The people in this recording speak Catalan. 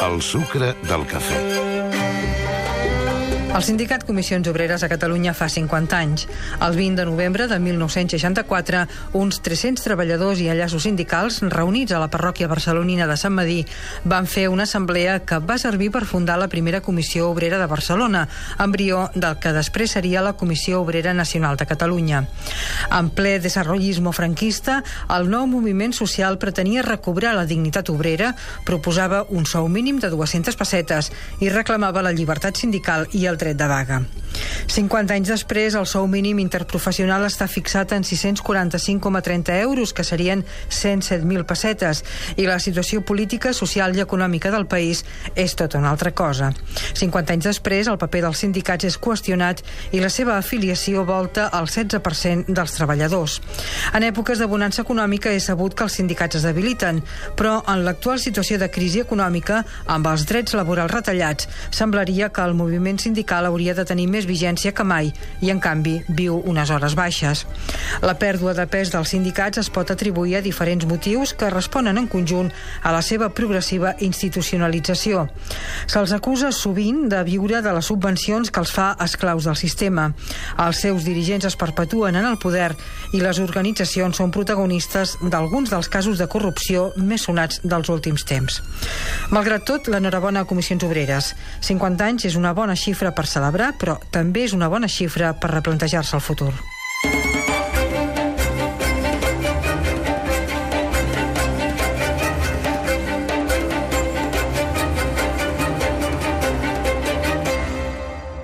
El sucre del cafè. El sindicat Comissions Obreres a Catalunya fa 50 anys. El 20 de novembre de 1964, uns 300 treballadors i enllaços sindicals reunits a la parròquia barcelonina de Sant Madí van fer una assemblea que va servir per fundar la primera Comissió Obrera de Barcelona, embrió del que després seria la Comissió Obrera Nacional de Catalunya. En ple desenvolupisme franquista, el nou moviment social pretenia recobrar la dignitat obrera, proposava un sou mínim de 200 pessetes i reclamava la llibertat sindical i el dret de vaga. 50 anys després, el sou mínim interprofessional està fixat en 645,30 euros, que serien 107.000 pessetes, i la situació política, social i econòmica del país és tota una altra cosa. 50 anys després, el paper dels sindicats és qüestionat i la seva afiliació volta al 16% dels treballadors. En èpoques de bonança econòmica és sabut que els sindicats es debiliten, però en l'actual situació de crisi econòmica, amb els drets laborals retallats, semblaria que el moviment sindical hauria de tenir més vigència que mai i, en canvi, viu unes hores baixes. La pèrdua de pes dels sindicats es pot atribuir a diferents motius que responen en conjunt a la seva progressiva institucionalització. Se'ls acusa sovint de viure de les subvencions que els fa esclaus del sistema. Els seus dirigents es perpetuen en el poder i les organitzacions són protagonistes d'alguns dels casos de corrupció més sonats dels últims temps. Malgrat tot, l'enhorabona a Comissions Obreres. 50 anys és una bona xifra per celebrar, però també és una bona xifra per replantejar-se el futur.